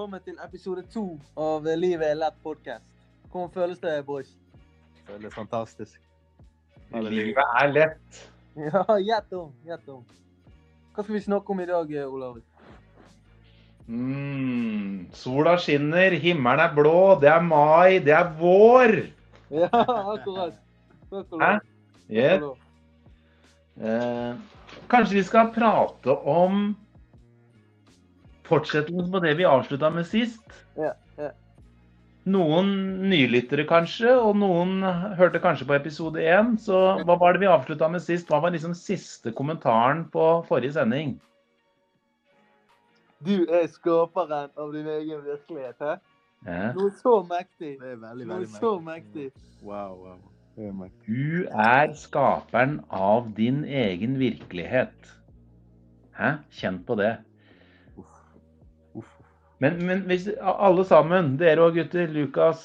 velkommen til episode to av Livet er lett podcast. Hvordan føles det, boys? Føles fantastisk. Livet er lett. Ja, gjett om. Gjett om. Hva skal vi snakke om i dag, Olav? Mm, sola skinner, himmelen er blå, det er mai, det er vår. Ja, akkurat. Hæ? lov. Eh, kanskje vi skal prate om fortsettelsen på det vi avslutta med sist? Ja, ja. Noen nylyttere kanskje, og noen hørte kanskje på episode én. Så hva var det vi avslutta med sist? Hva var liksom siste kommentaren på forrige sending? Du er skaperen av din egen virkelighet, hæ? Ja. Noe så mektig. Det er veldig, Noe veldig så mektig. Wow, wow. Det er mektig. Du er skaperen av din egen virkelighet. Hæ? Kjenn på det. Men, men hvis alle sammen, dere og gutter, Lukas,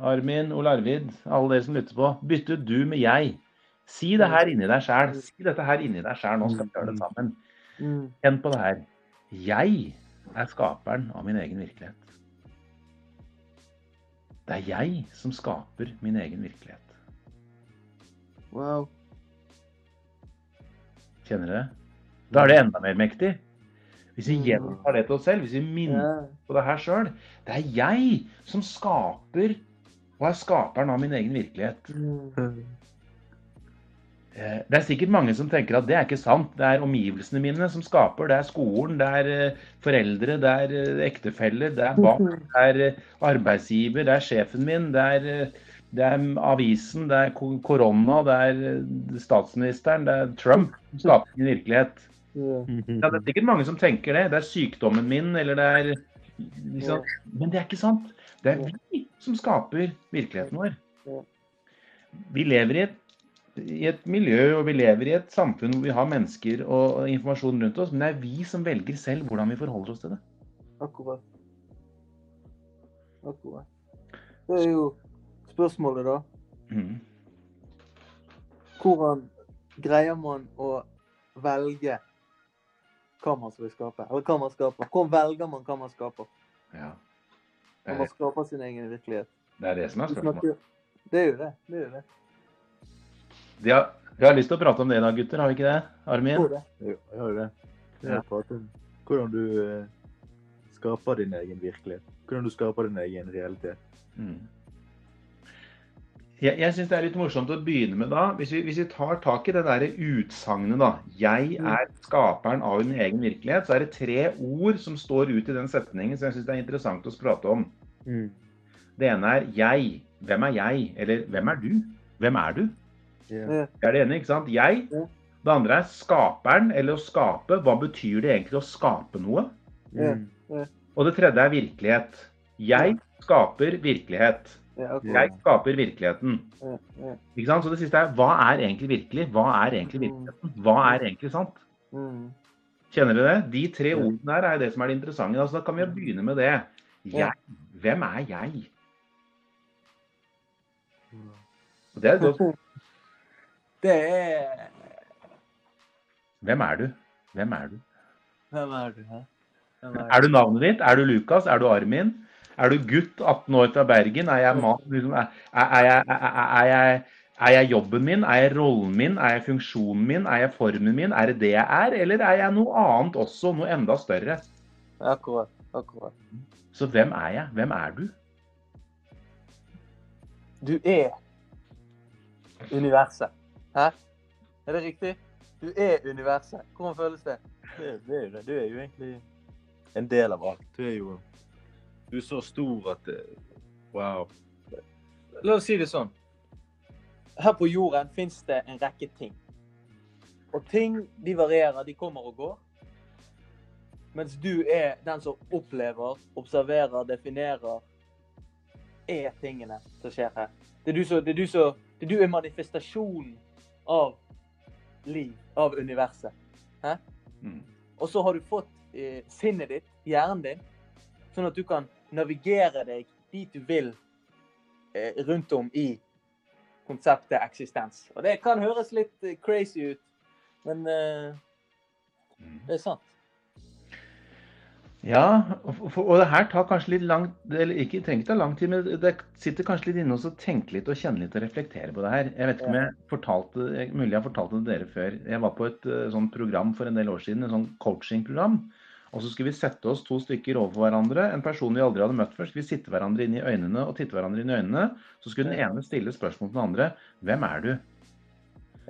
Armin, Ole Arvid, alle dere som lytter på, bytte du med jeg. Si det her inni deg sjæl. Si dette her inni deg sjæl. Nå skal vi gjøre det sammen. Mm. Kjenn på det her. Jeg er skaperen av min egen virkelighet. Det er jeg som skaper min egen virkelighet. Wow. Kjenner dere? Da er det enda mer mektig. Hvis vi gjentar det til oss selv, hvis vi minner på det her sjøl. Det er jeg som skaper og er skaperen av min egen virkelighet. Mm. Eh, Det er sikkert mange som tenker at det er ikke sant. Det er omgivelsene mine som skaper. Det er skolen, det er eh, foreldre, det er eh, ektefeller, det er barn, det er arbeidsgiver, det er sjefen min, det er, det er avisen, det er korona, det er statsministeren, det er Trump som skaper min virkelighet. Ja. Ja, det er sikkert mange som tenker det. Det er sykdommen min, eller det er liksom. Men det er ikke sant. Det er vi som skaper virkeligheten vår. Vi lever i et, i et miljø og vi lever i et samfunn hvor vi har mennesker og informasjon rundt oss, men det er vi som velger selv hvordan vi forholder oss til det. Akkurat. Akkurat. Det er jo spørsmålet, da. Mhm. Hvordan greier man å velge hva man skal skape? Eller hva man skaper. Hvordan velger man hva man skaper? Ja. Er... man skaper sin egen virkelighet. Det er det som er spørsmålet. Det er jo det. Det er jo det. Vi har, vi har lyst til å prate om det i dag, gutter. Har vi ikke det? Armin? Det. Jo, jeg har jo det. Jeg Ja. hvordan du eh, skaper din egen virkelighet. Hvordan du skaper din egen realitet. Mm. Jeg, jeg syns det er litt morsomt å begynne med da, hvis vi, hvis vi tar tak i det der utsagnet, da. Jeg er skaperen av min egen virkelighet. Så er det tre ord som står ut i den setningen som jeg syns det er interessant å prate om. Det ene er jeg. Hvem er jeg? Eller hvem er du? Hvem er du? Ja. Ja. Det er det ene, ikke sant? Jeg. Det andre er skaperen, eller å skape. Hva betyr det egentlig å skape noe? Mm. Og det tredje er virkelighet. Jeg skaper virkelighet. Jeg skaper virkeligheten. Ikke sant? Så det siste er hva er egentlig virkelig? Hva er egentlig virkeligheten? Hva er egentlig sant? Mm. Kjenner dere det? De tre ordene der er det som er det interessante. Altså, da kan vi jo begynne med det. Jeg. Hvem er jeg? Det er godt. Det er Hvem er du? Hvem er du? Hvem er du? Hvem er Er du navnet ditt? Er du Lukas? Er du Armin? Er du gutt 18 år fra Bergen? Er jeg mann? Liksom, er, er, jeg, er, er, jeg, er jeg jobben min? Er jeg rollen min? Er jeg funksjonen min? Er jeg formen min? Er det det jeg er? Eller er jeg noe annet også? Noe enda større? Akkurat. Akkurat. Så hvem er jeg? Hvem er du? Du er universet. Hæ? Er det riktig? Du er universet. Hvordan føles det? Det, det er jo det. Du er jo egentlig en del av alt. Du er jo Du er så stor at Wow. La oss si det sånn. Her på jorden fins det en rekke ting. Og ting de varierer, de kommer og går. Mens du er den som opplever, observerer, definerer er tingene som skjer her. Det er du som, det er du som, det er du er manifestasjonen av liv, av universet. Mm. Og så har du fått eh, sinnet ditt, hjernen din, sånn at du kan navigere deg dit du vil eh, rundt om i konseptet eksistens. Og det kan høres litt eh, crazy ut, men eh, Det er sant. Ja, og, og det her tar kanskje litt lang eller ikke trenger ikke ta lang tid, men det sitter kanskje litt inne å tenke litt og kjenne litt og reflektere på det her. Jeg vet ikke om jeg fortalte, mulig jeg fortalte det dere før. Jeg var på et eh, sånt program for en del år siden, et sånn coachingprogram. Og så skulle vi sette oss to stykker overfor hverandre, en person vi aldri hadde møtt før. Skulle vi sitte hverandre inn i øynene og titte hverandre inn i øynene. Så skulle den ene stille spørsmål til den andre. Hvem er du?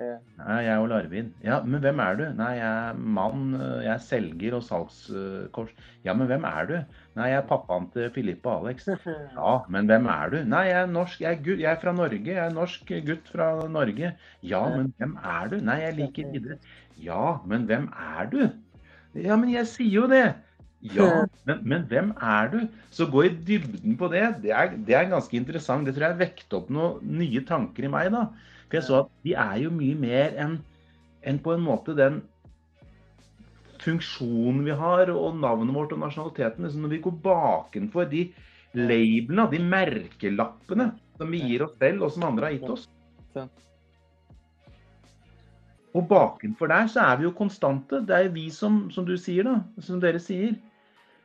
Ja. Nei, jeg er Ole Arvin. Ja, men hvem er du? Nei, jeg er mann, jeg er selger og salgskors. Ja, men hvem er du? Nei, jeg er pappaen til Filippe og Alex. Ja, men hvem er du? Nei, jeg er norsk, jeg er, gutt, jeg er fra Norge, jeg er norsk gutt fra Norge. Ja, men hvem er du? Nei, jeg liker idrett. Ja, men hvem er du? Ja, men jeg sier jo det. Ja, men, men hvem er du? Så gå i dybden på det. Det er, det er ganske interessant. Det tror jeg vekket opp noen nye tanker i meg, da. For jeg så at vi er jo mye mer enn en på en måte den funksjonen vi har, og navnet vårt og nasjonaliteten. Liksom når vi går bakenfor de labelene, de merkelappene som vi gir oss selv, og som andre har gitt oss. Og bakenfor der så er vi jo konstante. Det er jo vi som, som du sier, da, som dere sier.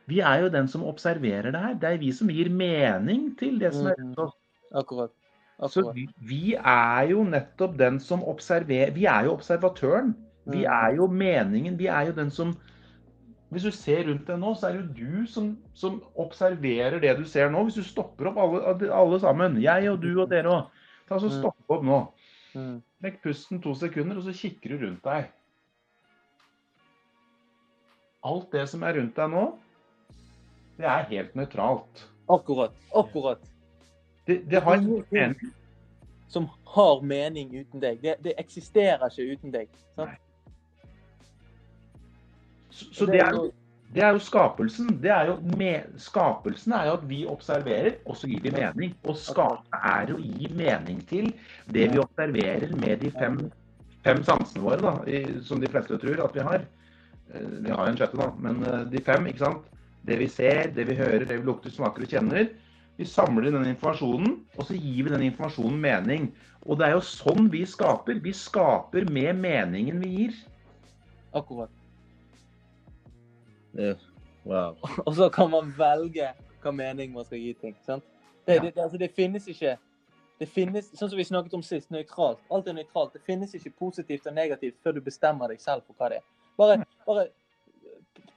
Vi er jo den som observerer det her. Det er vi som gir mening til det som er rundt oss. Akkurat. Så Akkurat. vi, vi er jo nettopp den som observerer Vi er jo observatøren. Vi Mm. er jo meningen. Vi er jo den som Hvis du ser rundt deg nå, så er det jo du som, som observerer det du ser nå. Hvis du stopper opp alle, alle sammen, jeg og du og dere òg, ta så Mm. stopp opp nå. Mm. Legg pusten to sekunder, og så kikker du rundt deg. Alt det som er rundt deg nå, det er helt nøytralt. Akkurat. Akkurat. Det, det har ingen mening. Som har mening uten deg. Det, det eksisterer ikke uten deg. Sant? Så, så det er Det er jo skapelsen. Det er jo skapelsen er jo at vi observerer, og så gir vi mening. Og skape er å gi mening til det vi observerer med de fem, fem sansene våre, da, i, som de fleste tror at vi har. Eh, Vi har jo en sjette, da, men eh, de fem, ikke sant. Det vi ser, det vi hører, det vi lukter, smaker og kjenner. Vi samler den informasjonen, og så gir vi den informasjonen mening. Og det er jo sånn vi skaper. Vi skaper med meningen vi gir. Akkurat. Wow. Og så kan man velge hva mening man skal gi ting. sant? Det, det, det, altså det finnes ikke det finnes, Sånn som vi snakket om sist, nøytralt. Alt er nøytralt. Det finnes ikke positivt og negativt før du bestemmer deg selv for hva det er. Bare, bare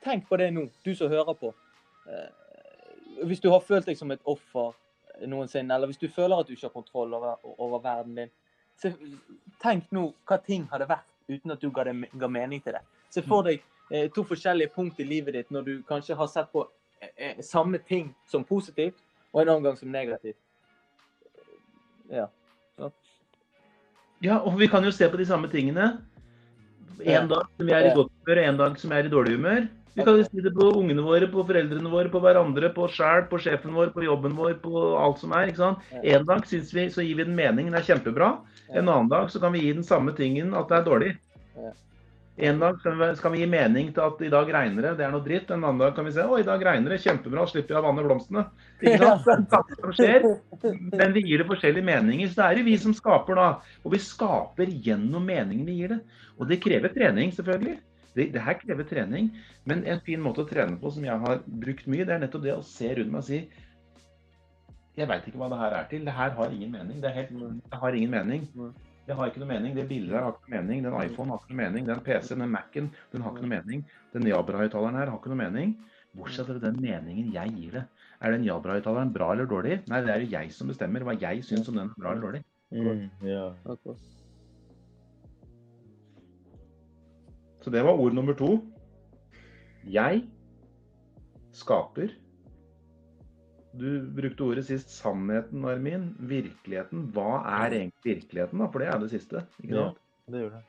tenk på det nå, du som hører på. Eh, Hvis du har følt deg som et offer noensinne, eller hvis du føler at du ikke har kontroll over, over verden din, så tenk nå hva ting hadde vært uten at du ga, det, ga mening til det. Se for deg eh, to forskjellige punkt i livet ditt når du kanskje har sett på eh, eh, samme ting som positivt, og en annen gang som negativt. Ja. Ja, og vi kan jo se på de samme tingene. En dag som vi er i godt humør, og en dag som vi er i dårlig humør. Vi kan jo si det på ungene våre, på foreldrene våre, på hverandre, på oss sjæl, på sjefen vår, på jobben vår, på alt som er. ikke sant? En dag synes vi, så gir vi den meningen er kjempebra. En annen dag så kan vi gi den samme tingen at det er dårlig. En dag skal vi, skal vi gi mening til at i dag regner det, det er noe dritt. En annen dag kan vi se å i dag regner det, kjempebra, slipper jeg å vanne blomstene. Ikke sant? Det som skjer. Men vi gir det forskjellige meninger. Så det er jo vi som skaper da. Og vi skaper gjennom meningen vi gir det. Og det krever trening, selvfølgelig. Det, det her krever trening. Men en fin måte å trene på som jeg har brukt mye, det er nettopp det å se rundt meg og si Jeg veit ikke hva det her er til. Det her har ingen mening. Det, er helt, det har ingen mening. Det har ikke noe mening. Det bildet her har ikke noe mening. Den iPhone har ikke noe mening. Den PC-en, den Mac-en, den har ikke noe mening. Den Jabra-høyttaleren her har ikke noe mening. Bortsett fra den meningen jeg gir det. Er den Jabra-høyttaleren bra eller dårlig? Nei, det er jo jeg som bestemmer hva jeg syns om den er bra eller dårlig. Mm, ja. Så det var ord nummer to. Jeg skaper. Du brukte ordet sist sannheten, Armin. Virkeligheten. Hva er egentlig virkeligheten, da? For det er det siste. ikke sant? Ja. Det gjør det.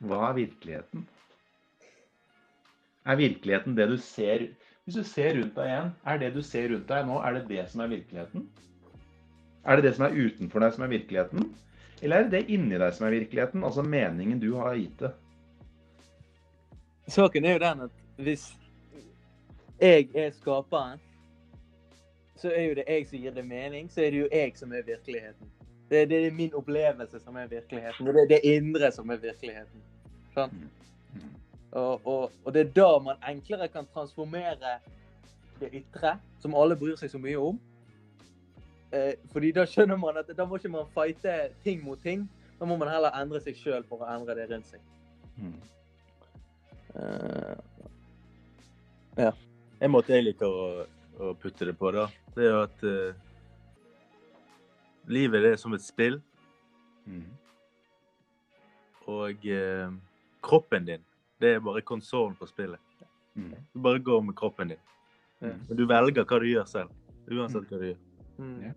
Hva er virkeligheten? Er virkeligheten det du ser Hvis du ser rundt deg igjen, er det du ser rundt deg nå, er det det som er virkeligheten? Er det det som er utenfor deg som er virkeligheten? Eller er det det inni deg som er virkeligheten? Altså meningen du har gitt det? Saken er jo den at hvis jeg er skaperen, så er jo det jeg som gir det mening, så er det jo jeg som er virkeligheten. Det, det er min opplevelse som er virkeligheten. Det er det indre som er virkeligheten. Sånn? Og, og, og det er da man enklere kan transformere det ytre, som alle bryr seg så mye om. Eh, fordi da skjønner man at da må ikke man fighte ting mot ting. Da må man heller endre seg sjøl for å endre det rundt seg. Mm. Eh, En måte jeg liker å, å putte det på, da, det er jo at uh, livet det er som et spill, Mm. og uh, kroppen din, det er bare konsollen på spillet. Mm. Du bare går med kroppen din. Mm. Men du velger hva du gjør selv, uansett hva du gjør. mm. Ja.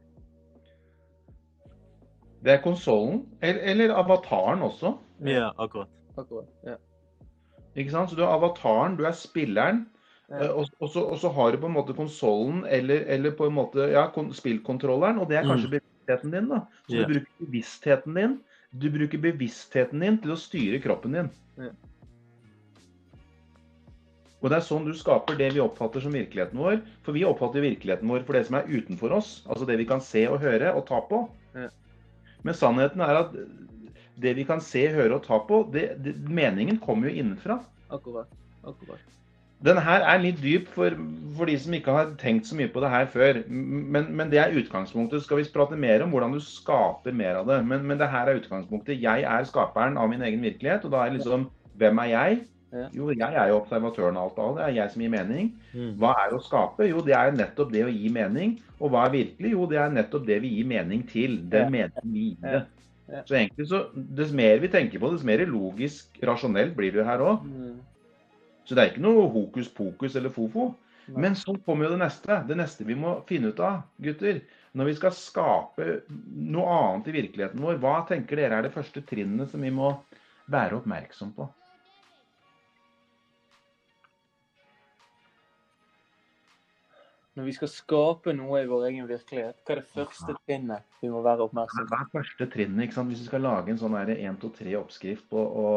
Det er konsollen, eller, eller avataren også. Ja, akkurat. Akkurat. Ja. Ikke sant? Så du er avataren, du er spilleren, og, og, så, og så har du på en måte konsollen eller, eller på en måte ja, spillkontrolleren, og det er kanskje bevisstheten din. da. Så yeah. du bruker bevisstheten din du bruker bevisstheten din til å styre kroppen din. Yeah. Og det er sånn du skaper det vi oppfatter som virkeligheten vår. For vi oppfatter virkeligheten vår for det som er utenfor oss, altså det vi kan se og høre og ta på. Yeah. Men sannheten er at det vi kan se, høre og ta på, det, det, meningen kommer jo innenfra. Akkurat. Akkurat. Den her er litt dyp for, for de som ikke har tenkt så mye på det her før. Men, men det er utgangspunktet. Skal vi prate mer om hvordan du skaper mer av det. Men, men det her er utgangspunktet. Jeg er skaperen av min egen virkelighet. Og da er liksom Hvem er jeg? Jo, jeg er jo observatøren av alt av det. Det er jeg som gir mening. Mm. Hva er å skape? Jo, det er nettopp det å gi mening. Og hva er virkelig? Jo, det er nettopp det vi gir mening til. Den meningen vi gir det. Så egentlig så, Dess mer vi tenker på det, dess mer logisk, rasjonelt blir det her òg. Mm. Så det er ikke noe hokus pokus eller fofo. Nei. Men så kommer jo det neste. Det neste vi må finne ut av, gutter. Når vi skal skape noe annet i virkeligheten vår, hva tenker dere er det første trinnet som vi må være oppmerksom på? Når vi skal skape noe i vår egen virkelighet, hva er det første trinnet vi må være oppmerksom på? Hva er første trinnet? ikke sant? Hvis vi skal lage en sånn 1, 2, 3-oppskrift på å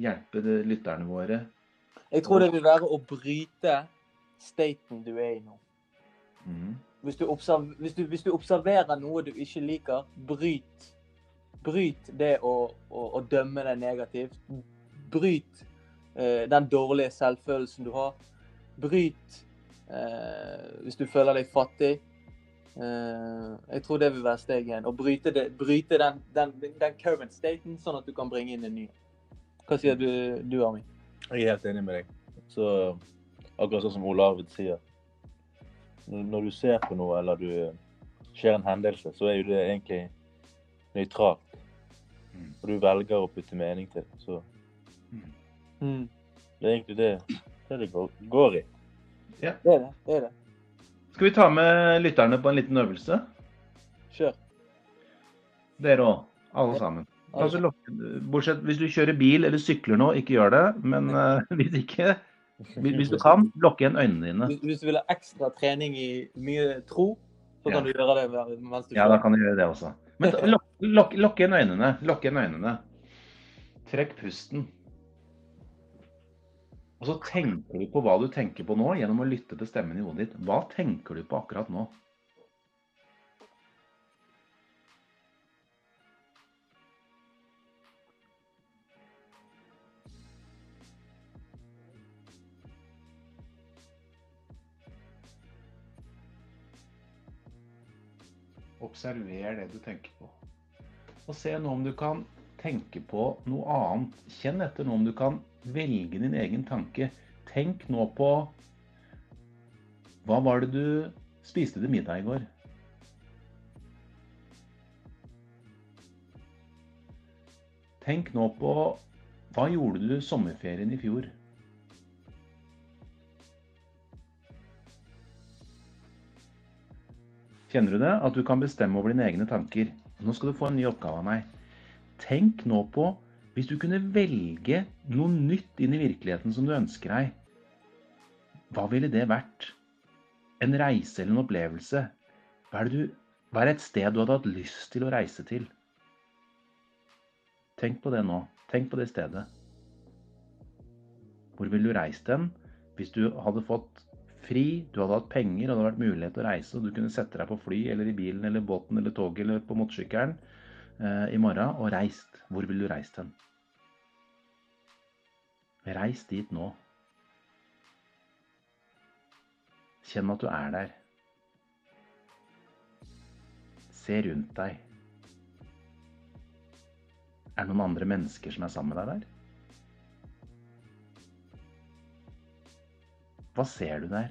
hjelpe lytterne våre Jeg tror det vil være å bryte staten du er i nå. Mm. Hvis du, hvis, du, hvis du observerer noe du ikke liker, bryt. Bryt det å, å, å dømme deg negativt. Bryt eh, den dårlige selvfølelsen du har. Bryt eh, hvis du føler deg fattig. Uh, jeg tror det vil være steg én. Å bryte, det, bryte den, den, den current staten, sånn at du kan bringe inn en ny. Hva sier du, du Armin? Jeg er helt enig med deg. Så akkurat sånn som Ole Arvid sier. Når du ser på noe, eller du skjer en hendelse, så er jo det egentlig nøytralt. Mm. Og du velger å putte mening til. Så Mm. det er egentlig det det, det går, går i. Det er det. det er det. Skal vi ta med lytterne på en liten øvelse? Kjør. Dere òg. Alle sammen. Altså, bortsett hvis du kjører bil eller sykler nå, ikke gjør det. Men uh, hvis ikke, hvis du kan, lukk igjen øynene dine. Hvis, hvis du vil ha ekstra trening i mye tro, så kan Ja. du gjøre det mens du Ja, da kan du gjøre det også. Men lukk- lukk igjen øynene. Lukk igjen øynene. Trekk pusten. Og så tenker du på hva du tenker på nå, gjennom å lytte til stemmen i hodet ditt. Hva tenker du på akkurat nå? Observer det du tenker på. Og se nå om du kan tenke på noe annet. Kjenn etter nå om du kan velge din egen tanke. Tenk nå på Hva var det du spiste til middag i går? Tenk nå på Hva gjorde du sommerferien i fjor? Kjenner du det? At du kan bestemme over dine egne tanker. Nå skal du få en ny oppgave av meg. Tenk nå på hvis du kunne velge noe nytt inn i virkeligheten som du ønsker deg. Hva ville det vært? En reise eller en opplevelse? Hva er, du, hva er et sted du hadde hatt lyst til å reise til? Tenk på det nå. Tenk på det stedet. Hvor ville du reist hen hvis du hadde fått fri, du hadde hatt penger og det hadde vært mulighet til å reise, og du kunne sette deg på fly eller i bilen eller båten eller toget eller på motorsykkelen eh, i morgen og reist. Hvor ville du reist hen? Reis dit nå. Kjenn at du er der. Se rundt deg. Er det noen andre mennesker som er sammen med deg der? Hva ser du der?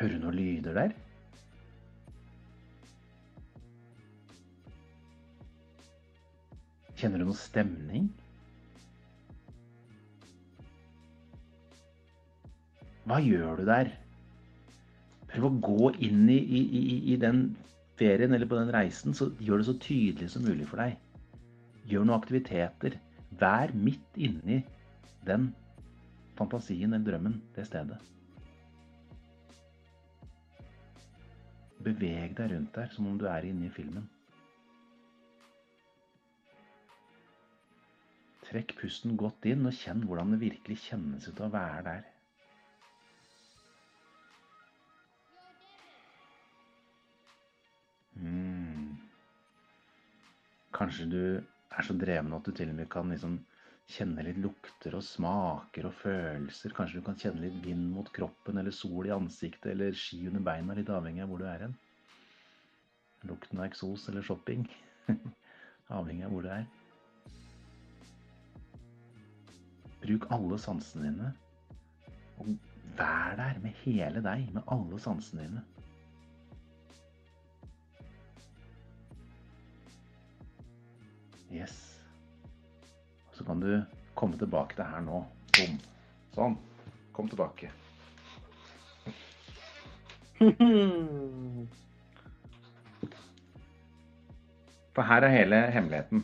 Hører du noen lyder der? Kjenner du noen stemning? Hva gjør du der? Prøv å gå inn i, i, i, i den ferien eller på den reisen, så gjør det så tydelig som mulig for deg. Gjør noen aktiviteter. Vær midt inni den fantasien eller drømmen, det stedet. Beveg deg rundt der som om du er inne i filmen. Trekk pusten godt inn og kjenn hvordan det virkelig kjennes ut å være der. Mm. Kanskje du er så dreven at du til og med kan liksom kjenne litt lukter og smaker og følelser. Kanskje du kan kjenne litt vind mot kroppen eller sol i ansiktet eller ski under beina, litt avhengig av hvor du er hen. Lukten av eksos eller shopping. avhengig av hvor du er. Bruk alle sansene dine. Og vær der med hele deg, med alle sansene dine. Yes. Så kan du komme tilbake til her nå. Bom. Sånn. Kom tilbake. For her er hele hemmeligheten.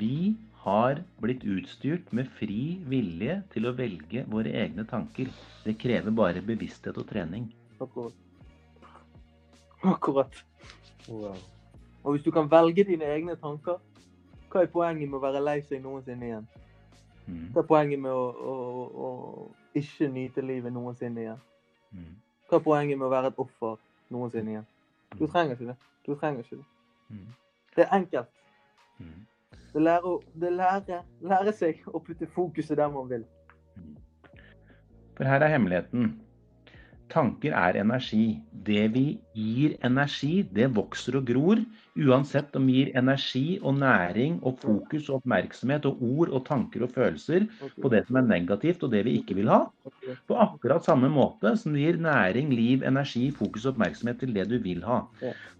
Vi har blitt utstyrt med fri vilje til å velge våre egne tanker. Det krever bare bevissthet og trening. Akkurat. Akkurat. Wow. Og hvis du kan velge dine egne tanker, hva er poenget med å være lei seg noensinne igjen? Mm. Hva er poenget med å, å, å ikke nyte livet noensinne igjen? Mm. Hva er poenget med å være et offer noensinne igjen? Du trenger ikke det. Du trenger ikke det. Mm. Det er enkelt. Det lærer, det lærer, lærer seg å putte fokuset der man vil. For her er hemmeligheten. Tanker er energi. Det vi gir energi, det vokser og gror. Uansett om vi gir energi og næring og fokus og oppmerksomhet og ord og tanker og følelser på det som er negativt og det vi ikke vil ha. På akkurat samme måte som du gir næring, liv, energi, fokus og oppmerksomhet til det du vil ha.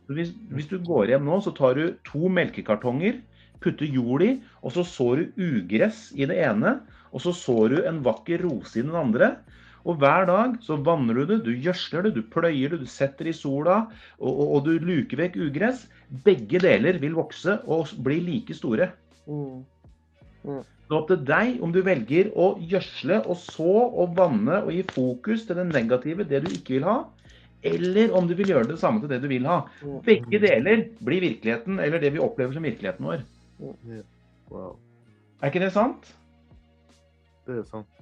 Så hvis, hvis du går hjem nå, så tar du to melkekartonger, putter jord i, og så sår du ugress i det ene, og så sår du en vakker rose i den andre. Og hver dag så vanner du det, du gjødsler det, du pløyer det, du setter i sola, og, og, og du luker vekk ugress. Begge deler vil vokse og bli like store. Mm. Det er opp til deg om du velger å gjødsle og så og vanne og gi fokus til det negative, det du ikke vil ha, eller om du vil gjøre det samme til det du vil ha. Mm. Begge deler blir virkeligheten, eller det vi opplever som virkeligheten vår. Wow. Er ikke det sant? Det er sant.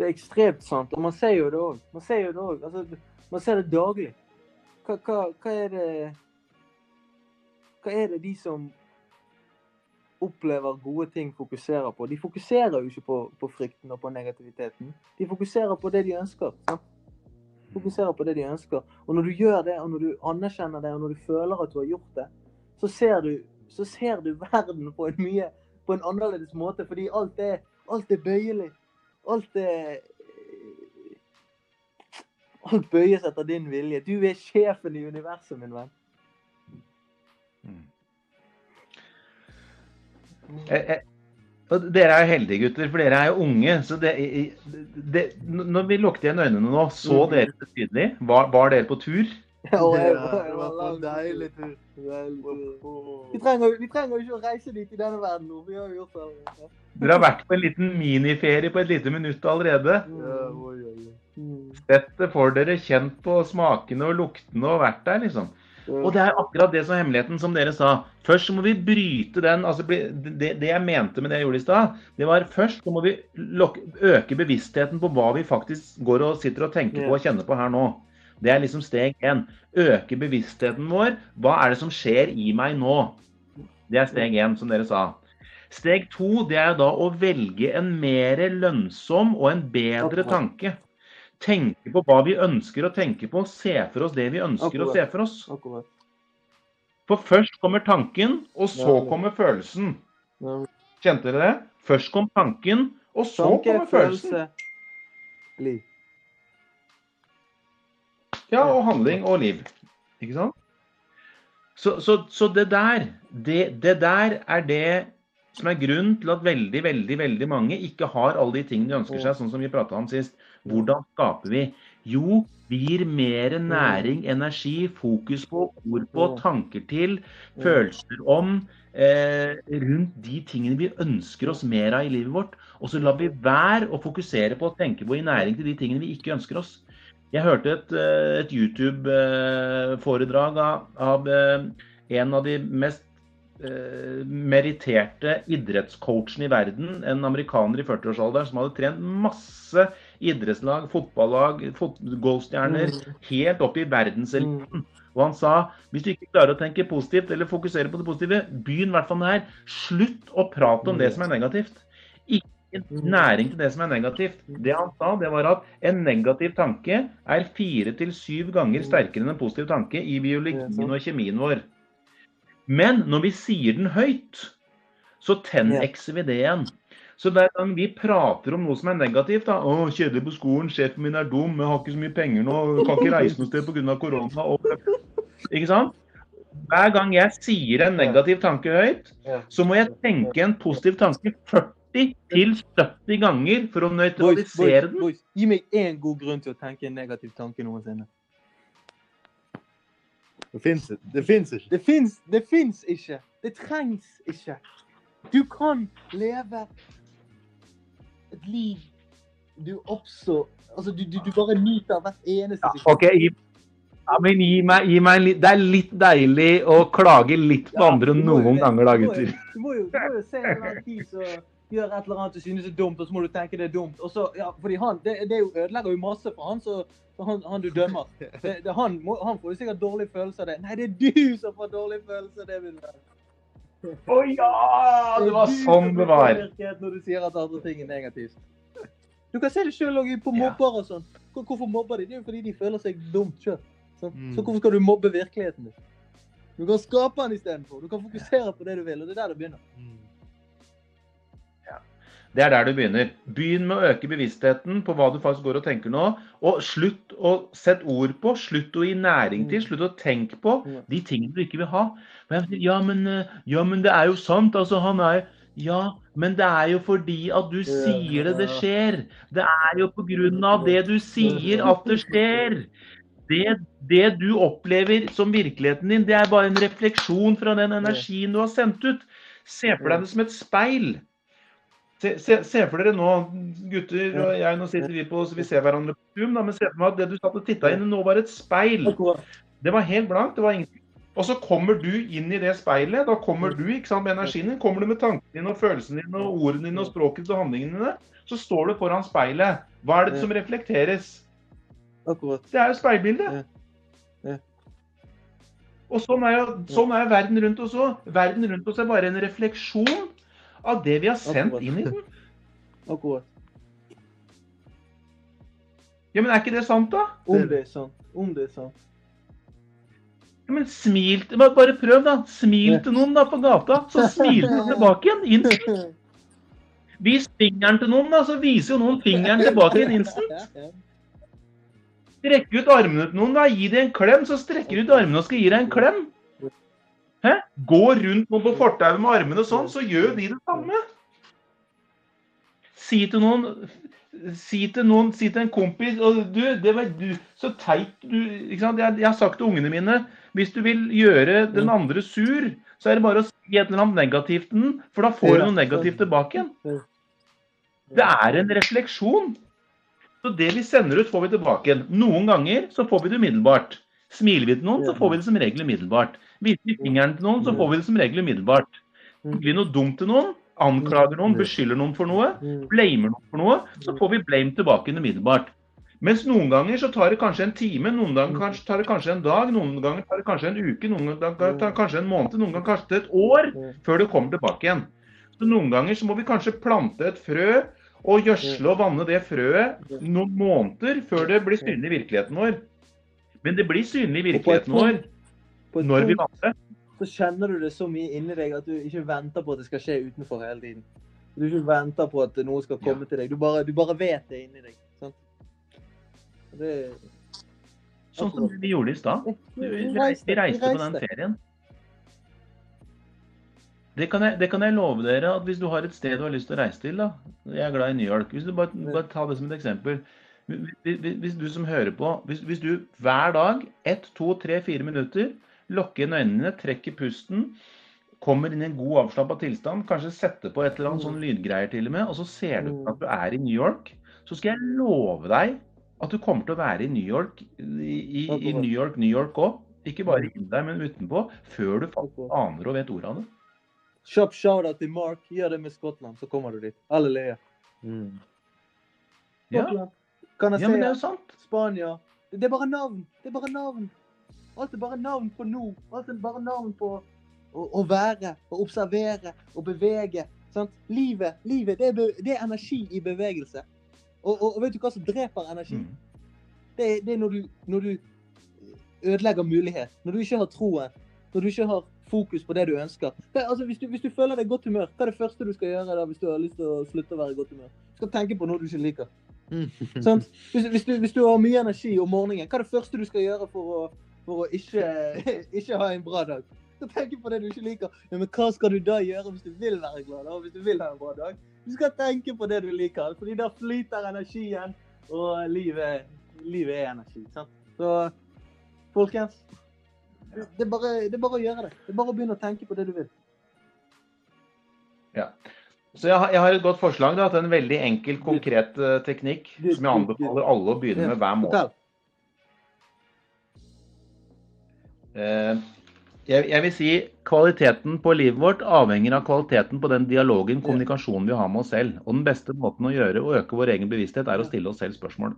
Det er ekstremt sant, og man ser jo det òg. Man ser jo det òg. Altså, man ser det daglig. Hva, hva, hva er det Hva er det de som opplever gode ting, fokuserer på? De fokuserer jo ikke på, på frykten og på negativiteten. De fokuserer på det de ønsker. Sant? Fokuserer på det de ønsker. Og når du gjør det, og når du anerkjenner det, og når du føler at du har gjort det, så ser du, så ser du verden på en mye på en annerledes måte, fordi alt er, alt er bøyelig. Alt er Alt bøyes etter din vilje. Du er sjefen i universet, min venn. Eh, eh, og dere er jo heldige gutter, for dere er jo unge. så det, det, Når vi lukket igjen øynene nå, så Mhm. dere det tydelig? Var, var dere på tur? Ja, det var en deilig tur. Vi trenger, vi trenger jo ikke å reise dit i denne verden nå. Vi har jo gjort det allerede. Dere har vært på en liten miniferie på et lite minutt allerede. Sett det for dere, kjent på smakene og luktene og vært der, liksom. Og det er akkurat det som er hemmeligheten, som dere sa. Først må vi bryte den altså det, det jeg mente med det jeg gjorde i stad, det var først så må vi øke bevisstheten på hva vi faktisk går og sitter og tenker på og kjenner på her nå. Det er liksom steg én. Øke bevisstheten vår. Hva er det som skjer i meg nå? Det er steg én, som dere sa. Steg to det er da å velge en mer lønnsom og en bedre tanke. Tenke på hva vi ønsker å tenke på, se for oss det vi ønsker å se for oss. For først kommer tanken, og så kommer følelsen. Kjente dere det? Først kom tanken, og så kommer følelsen. Ja, og handling og liv. Ikke sant? Så, så, så det der, det, det der er det som er grunnen til at veldig, veldig, veldig mange ikke har alle de tingene de ønsker seg, sånn som vi prata om sist. Hvordan skaper vi? Jo, vi gir mer næring, energi, fokus på, ord på, tanker til, følelser om, eh, rundt de tingene vi ønsker oss mer av i livet vårt. Og så lar vi være å fokusere på å tenke på i næring til de tingene vi ikke ønsker oss. Jeg hørte et, eh, et YouTube-foredrag av, av eh, en av de mest eh, meritterte idrettscoachen i verden, en amerikaner i 40-årsalderen som hadde trent masse idrettslag, fotballag, fot golfstjerner, helt opp i verdenseliten. Og han sa hvis du ikke klarer å tenke positivt eller fokusere på det positive, begynn i hvert fall med det her. Slutt å prate om det som er negativt. Ikke næring til det som er negativt. Det han sa, det var at en negativ tanke er fire til syv ganger sterkere enn en positiv tanke i biologien og kjemien vår. Men når vi sier den høyt, så 10x-er vi det igjen. Så hver gang vi prater om noe som er negativt, da, å, kjedelig på skolen, sjefen min er dum, jeg har ikke så mye penger nå, kan ikke reise noe sted pga. korona og... Ikke sant? Hver gang jeg sier en negativ tanke høyt, så må jeg tenke en positiv tanke 40-70 ganger for å Boys, boys, nøytralisere den. boys, gi meg én god grunn til å tenke en negativ tanke noensinne. Det fins det fins ikke. Det fins, det fins ikke. Det trengs ikke. Du kan leve et liv du også Altså, du, du, du bare nyter hvert eneste Ja, ok, gi, ja, men gi meg, gi meg en litt Det er litt deilig å klage litt på andre du jo noen ganger, da, Du må jo- gutter. Du må jo, du må jo se en eller annen fyr som gjør et eller annet du synes er dumt, og så må du tenke det er dumt. Og så, ja, fordi han, det, det er ødelegger jo masse for han, så, så han, han du dømmer. Det, det, han, må, han får jo sikkert dårlig følelse av det. Nei, det er du som får dårlig følelse av det, min venn. Å ja! Det var sånn det var. Når du sier at andre ting er negativt. Du kan se det sjøl på mobber og sånn. Hvorfor mobber de? Det er jo fordi de føler seg dumt sjøl. Mm. Så hvorfor skal du mobbe virkeligheten din? Du kan skape den istedenfor. Du kan fokusere på det du vil, og det er der det begynner. Det er der du begynner. Begynn med å øke bevisstheten på hva du faktisk går og tenker nå. Og slutt å sette ord på, slutt å gi næring til, slutt å tenke på de tingene du ikke vil ha. Men sier, Ja, men, eh, ja, men det er jo sant. Altså, han er Ja, men det er jo fordi at du sier det, det skjer. Det er jo på grunn av det du sier at det skjer. Det, det du opplever som virkeligheten din, det er bare en refleksjon fra den energien du har sendt ut. Se for deg det som et speil. Se, se, se for dere nå, gutter og jeg, nå sitter vi på, så vi ser hverandre på Zoom, da, men se for meg at det du satt og titta inn nå var et speil. Det var helt blankt, det var ingenting. Og så kommer du inn i det speilet, da kommer du ikke sant, med energien din, kommer du med tankene dine og følelsene dine og ordene dine og språket og handlingene dine, så står du foran speilet. Hva er det som reflekteres? Akkurat. Det er jo speilbildet. Ja. Ja. Og sånn er jo sånn er verden rundt oss òg. Verden rundt oss er bare en refleksjon av det vi har sendt Akkurat. inn i den. Akkurat. Ja, men er ikke det sant, da? Om det er sant. Om det er sant. Ja, men smil bare- Bare prøv, da. Smil til noen da på gata, så smiler de tilbake igjen. Instant. Vis fingeren til noen, da, så viser jo noen fingeren tilbake igjen instant. Strekk ut armene til noen, da. Gi dem en klem, så strekker du ut armene og skal gi deg en klem. Hæ? Gå rundt noen på fortauet med armene sånn, så gjør de det samme. Si til noen Si til noen, si til en kompis og du, det var du, Så teit du ikke sant? Jeg, jeg har sagt til ungene mine hvis du vil gjøre den andre sur, så er det bare å si et eller annet negativt til den, for da får du noe negativt tilbake igjen. Det er en refleksjon. Så det vi sender ut, får vi tilbake igjen. Noen ganger så får vi det umiddelbart. Smiler vi til noen, så får vi det som regel umiddelbart. Viser vi fingeren til noen, så får vi det som regel umiddelbart. Sier vi noe dumt til noen, anklager noen, beskylder noen for noe, blamer noen for noe, så får vi blame tilbake umiddelbart. Mens noen ganger så tar det kanskje en time, noen ganger tar det kanskje en dag, noen ganger tar det kanskje en uke, noen ganger tar det kanskje en måned, noen ganger kanskje et år før det kommer tilbake igjen. Så Noen ganger så må vi kanskje plante et frø og gjødsle og vanne det frøet noen måneder før det blir synlig i virkeligheten vår. Men det blir synlig i virkeligheten vår når vi vant så kjenner du det så mye inni deg at du ikke venter på at det skal skje utenfor hele tiden. Du ikke venter på at noe skal komme til deg. Du bare, du bare vet det inni deg. Sant? Det, Sånn som vi gjorde i stad. Vi reiste, på den ferien. Det kan, jeg, det kan jeg love dere at hvis du har et sted du har lyst til å reise til, da. Jeg er glad i New York. Hvis du bare, bare ta det som et eksempel. Hvis, hvis du som hører på, hvis, hvis du hver dag, ett, to, tre, fire minutter, lukker inn øynene, trekker pusten, kommer inn i en god avslappa tilstand, kanskje setter på et eller annet sånn lydgreier til og med, og så ser du at du er i New York, så skal jeg love deg at du kommer til å være i New York i, i, i New York, New York òg. Ikke bare inni deg, men utenpå. Før du faktisk aner og vet ordet av det. Kjapp shout-out til Mark. Gjør det med Skottland, så kommer du dit. Halleluja. Mm. Ja. Kan jeg ja men det er jo sant. Spania. Det er bare navn. Det er bare navn. Alt er bare navn på nå. Alt er bare navn på å, å være, å observere, å bevege. Sant? Livet, livet det, er det er energi i bevegelse. Og, og, og vet du hva som dreper energi? Mm. Det, det er når du, når du ødelegger mulighet. Når du ikke har troen. Når du ikke har fokus på det du ønsker. Det, altså, hvis, du, hvis du føler deg i godt humør, hva er det første du skal gjøre da, hvis du har lyst til å slutte å være i godt humør? Du skal tenke på noe du ikke liker. Sant? Hvis, hvis, du, hvis du har mye energi om morgenen, hva er det første du skal gjøre for å, for å ikke, ikke ha en bra dag? Skal tenke på det du ikke liker. Ja, men hva skal du da gjøre hvis du vil være glad? Da? Hvis du vil ha en bra dag? Du skal tenke på det du liker, fordi da flyter energien, og livet, livet er energi. Sant? Så folkens, det er, bare, det er bare å gjøre det. Det er bare å begynne å tenke på det du vil. Ja. Så jeg har, et godt forslag da, til en veldig enkel, konkret eh, teknikk som jeg anbefaler alle å begynne med hver morgen. Jeg, jeg vil si kvaliteten på livet vårt avhenger av kvaliteten på den dialogen, kommunikasjonen vi har med oss selv. Og den beste måten å gjøre og øke vår egen bevissthet, er å stille oss selv spørsmål.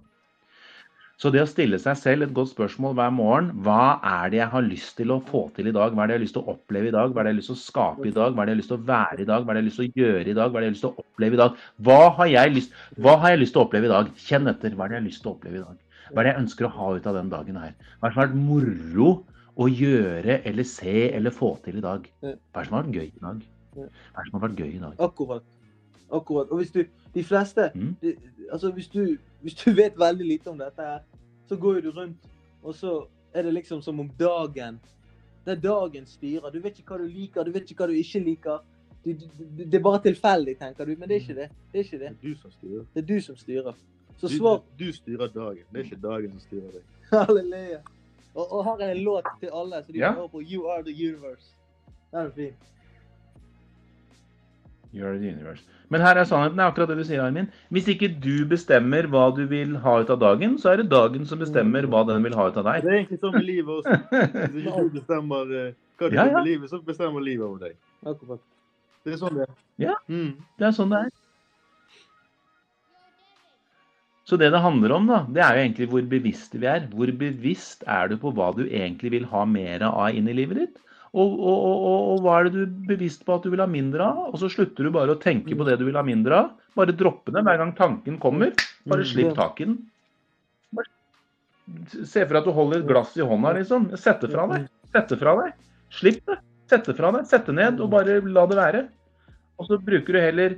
Så det å stille seg selv et godt spørsmål hver morgen Hva er det jeg har lyst til å få til i dag? Hva er det jeg har lyst til å oppleve i dag? Hva er det jeg har lyst til å skape i dag? Hva er det jeg har lyst til å være i dag? Hva er det jeg har lyst til å gjøre i dag? Hva er det jeg har lyst til å oppleve i dag? Hva har jeg lyst, har jeg lyst til å oppleve i dag? Kjenn etter. Hva er det jeg har lyst til å oppleve i dag? Hva er det jeg ønsker å ha ut av den dagen her? Hva er det som har vært moro å gjøre eller se eller få til i dag? Hva er det som har vært gøy i dag? Hva er det som har vært gøy i dag? Akkurat. Akkurat. Og hvis du De fleste Mm. de, Altså, hvis du, hvis du vet veldig lite om dette her, så går jo du rundt, og så er det liksom som om dagen Det er dagen styrer. Du vet ikke hva du liker, du vet ikke hva du ikke liker. Du, du, det er bare tilfeldig, tenker du. Men det er ikke det. Det er ikke Det det. er du som styrer. Det er du som styrer. Så Du, svar du styrer dagen. Det er ikke dagen som styrer deg. Halleluja. Og, og her er en låt til alle, så de Ja. kan høre på You Are The Universe. Den er fin. You're the universe. Men her er sannheten er akkurat det du sier, Armin. Hvis ikke du bestemmer hva du vil ha ut av dagen, så er det dagen som bestemmer hva den vil ha ut av deg. Det er egentlig sånn med livet også. Hvis ikke du bestemmer eh, hva du Ja, vil ja. med livet, så bestemmer livet over deg. Akkurat. Det er sånn det er. Ja. Mm. Det er sånn det er. Så det det handler om, da, det er jo egentlig hvor bevisste vi er. Hvor bevisst er du på hva du egentlig vil ha mer av inn i livet ditt? Og, og, og, og, hva er det du er bevisst på at du vil ha mindre av? Og så slutter du bare å tenke på det du vil ha mindre av. Bare droppe det hver gang tanken kommer. Bare slipp tak i den. Se for deg at du holder et glass i hånda, liksom. Sett det fra deg. Sett det fra deg. Slipp det. Sett det fra deg. Sett det ned, og bare la det være. Og så bruker du heller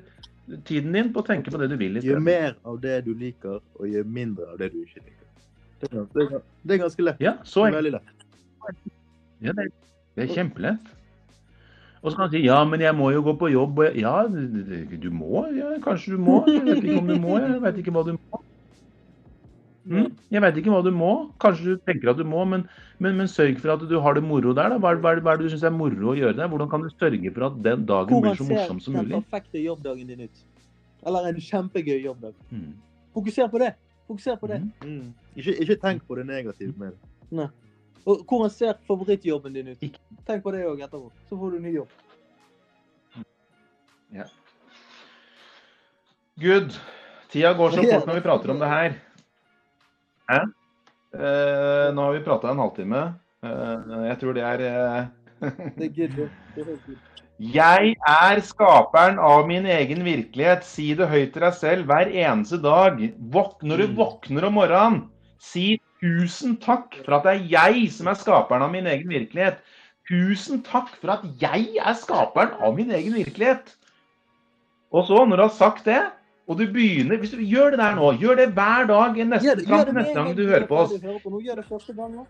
tiden din på å tenke på det du vil Gjør mer av det du liker, og gjør mindre av det du ikke liker. Det er, det er, det er ganske lett. Ja, så er veldig lett. Ja, det, det er kjempelett. Og så kan du si ja, men jeg må jo gå på jobb. Ja, du må. Ja, kanskje du må. Jeg vet ikke om du må. Jeg vet ikke hva du må. Mm? Jeg vet ikke hva du må. Kanskje du tenker at du må, men, men, men sørg for at du har det moro der. Da. Hva, hva, hva er det du syns er moro å gjøre der? Hvordan kan du sørge for at den dagen blir så morsom som mulig? Hvordan ser den perfekte jobbdagen din ut? Eller en kjempegøy jobbdag? Mm. Fokuser på det. Fokuser på det. Mm. Mm. Ikke, ikke tenk på det negative med det. Og hvordan ser favorittjobben din ut? Ikke- Tenk på det òg etterpå. Så får du ny jobb. Good. Tida går så fort når vi prater om det her. Eh, nå har vi prata en halvtime. Eh, jeg tror det er eh. Jeg er skaperen av min egen virkelighet. Si det høyt til deg selv hver eneste dag. Våk når du Mm. våkner om morgenen, si tusen takk for at det er jeg som er skaperen av min egen virkelighet. Tusen takk for at jeg er skaperen av min egen virkelighet. Og så, når du har sagt det, og du begynner Hvis du gjør det der nå, gjør det hver dag neste, Gjør det- gjør det neste gang du hører på oss. Gjør det første gang nå.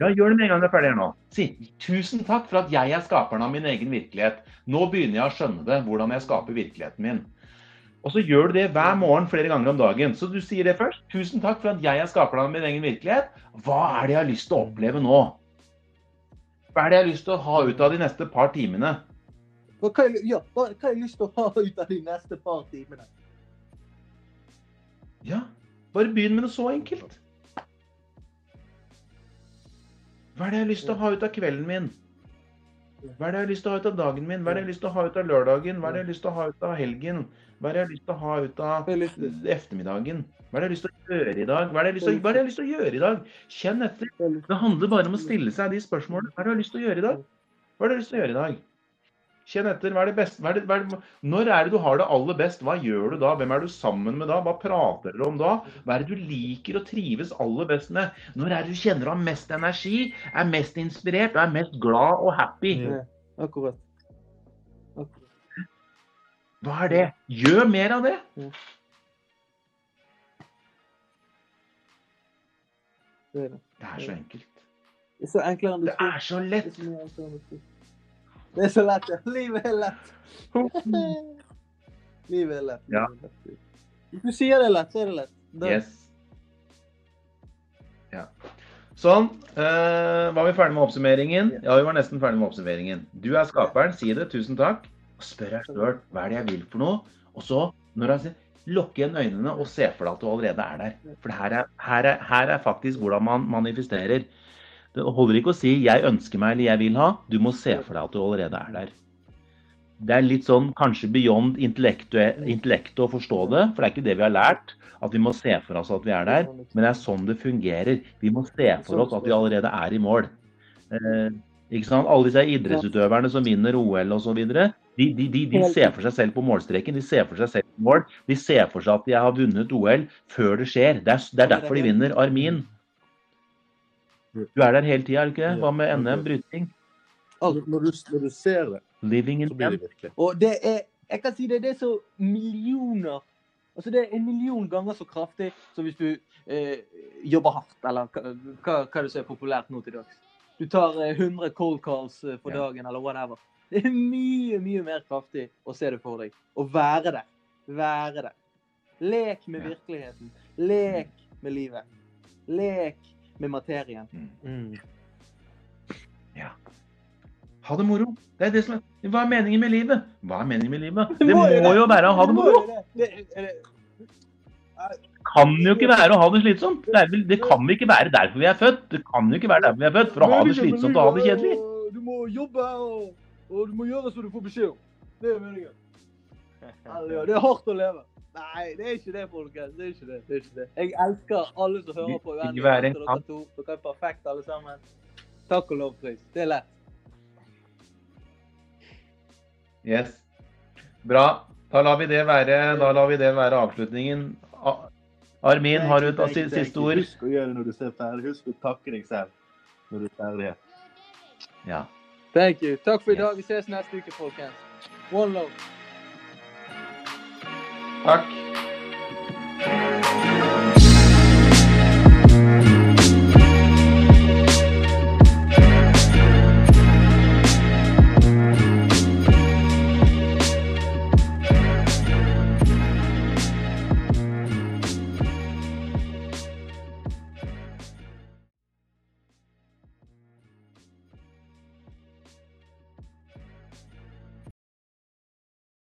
Ja, gjør det med en gang du er ferdig her nå. Si tusen takk for at jeg er skaperen av min egen virkelighet. Nå begynner jeg å skjønne det, hvordan jeg skaper virkeligheten min. Og så gjør du det hver morgen flere ganger om dagen. Så du sier det først. Tusen takk for at jeg er skaperen av min egen virkelighet. Hva er det jeg har lyst til å oppleve nå? Hva er det jeg har lyst til å ha ut av de neste par timene? Hva hva ja, hva, hva har jeg lyst til å ha ut av de neste par timene? Ja, bare begynn med noe så enkelt. Hva er det jeg har lyst til å ha ut av kvelden min? Hva er det jeg har lyst til å ha ut av dagen min? Hva er det jeg har lyst til å ha ut av lørdagen? Hva er det jeg har lyst til å ha ut av helgen? Hva er det jeg har lyst til å ha ut av ettermiddagen? jeg? Hva er det jeg har lyst til å gjøre i dag? Hva er det jeg har lyst til, å- hva er det jeg har lyst til å gjøre i dag? Kjenn etter. Jeg Det handler bare om å stille seg de spørsmålene. Hva er det du har lyst til å gjøre i dag? Hva er det du har lyst til å gjøre i dag? Kjenn etter. Hva er det beste? Er det, er det, når er det du har det aller best? Hva gjør du da? Hvem er du sammen med da? Hva prater dere om da? Hva er det du liker og trives aller best med? Når er det du kjenner du har mest energi, er mest inspirert og er mest glad og happy? Ja. Akkurat. Akkurat. Hva er det? Gjør mer av det. Det er det. Det er så enkelt. Det er så lett. Det er så lett, ja. Livet er lett. Livet er lett. Ja. Hvis du sier det er lett, så er det lett. Da- Yes. Ja. Sånn. Uh, var vi ferdig med oppsummeringen? Ja, vi var nesten ferdig med oppsummeringen. Du er skaperen, si det. Tusen takk. Og spør deg sjøl hva er det jeg vil for noe. Og så, når jeg sier Lukk igjen øynene og se for deg at du allerede er der. For her er, her er, her er faktisk hvordan man manifesterer. Det holder ikke å si 'jeg ønsker meg' eller 'jeg vil ha'. Du må se for deg at du allerede er der. Det er litt sånn kanskje beyond intellektet å forstå det, for det er ikke det vi har lært. At vi må se for oss at vi er der. Men det er sånn det fungerer. Vi må se for oss at vi allerede er i mål. Eh, ikke sant? Alle disse idrettsutøverne som vinner OL osv. De, de, de, de ser for seg selv på målstreken. De ser for seg selv på mål. De ser for seg at de har vunnet OL før det skjer. Det er, det er derfor de vinner. Armin, du er der hele tida, er du ikke det? Hva med NM, bryting? Alt. Når du, når du ser det, Living in så blir det virkelig. Og det er Jeg kan si det, det er så millioner Altså det er en million ganger så kraftig som hvis du eh, jobber hardt, eller hva, hva, du det så er populært nå til dags. Du tar eh, 100 cold calls eh, for Ja. dagen, eller whatever. Det er mye, mye mer kraftig å se det for deg. Å være der. Være der. Lek med Ja. virkeligheten. Lek med livet. Lek med materien. Mm. Ha det moro. Det er det som er. Hva er meningen med livet? Hva er meningen med livet? Det Det må må jo være å ha det moro. det. Det, det, kan jo ikke være å ha det slitsomt. Det, er vel, det kan jo ikke være derfor vi er født. Det kan jo ikke være derfor vi er født, for å ha det slitsomt og ha det kjedelig. Du må jobbe og, og du må gjøre som du får beskjed om. Det er meningen. Det er hardt å leve. Nei, det er ikke det, folkens. Det er ikke det. det, er ikke det. Jeg elsker alle som hører på. Uendelig en Dere to. Dere er perfekte, alle sammen. Takk og lov, Chris. Det er lett. Yes. Bra. Da lar vi det være, da lar vi det være avslutningen. Armin, har du et siste ord? Husk å gjøre det når du ser ferdig. Husk å takke deg selv når du er ferdig. Ja. Thank you. Takk for i Yes. dag. Vi ses neste uke, folkens. One love. Takk.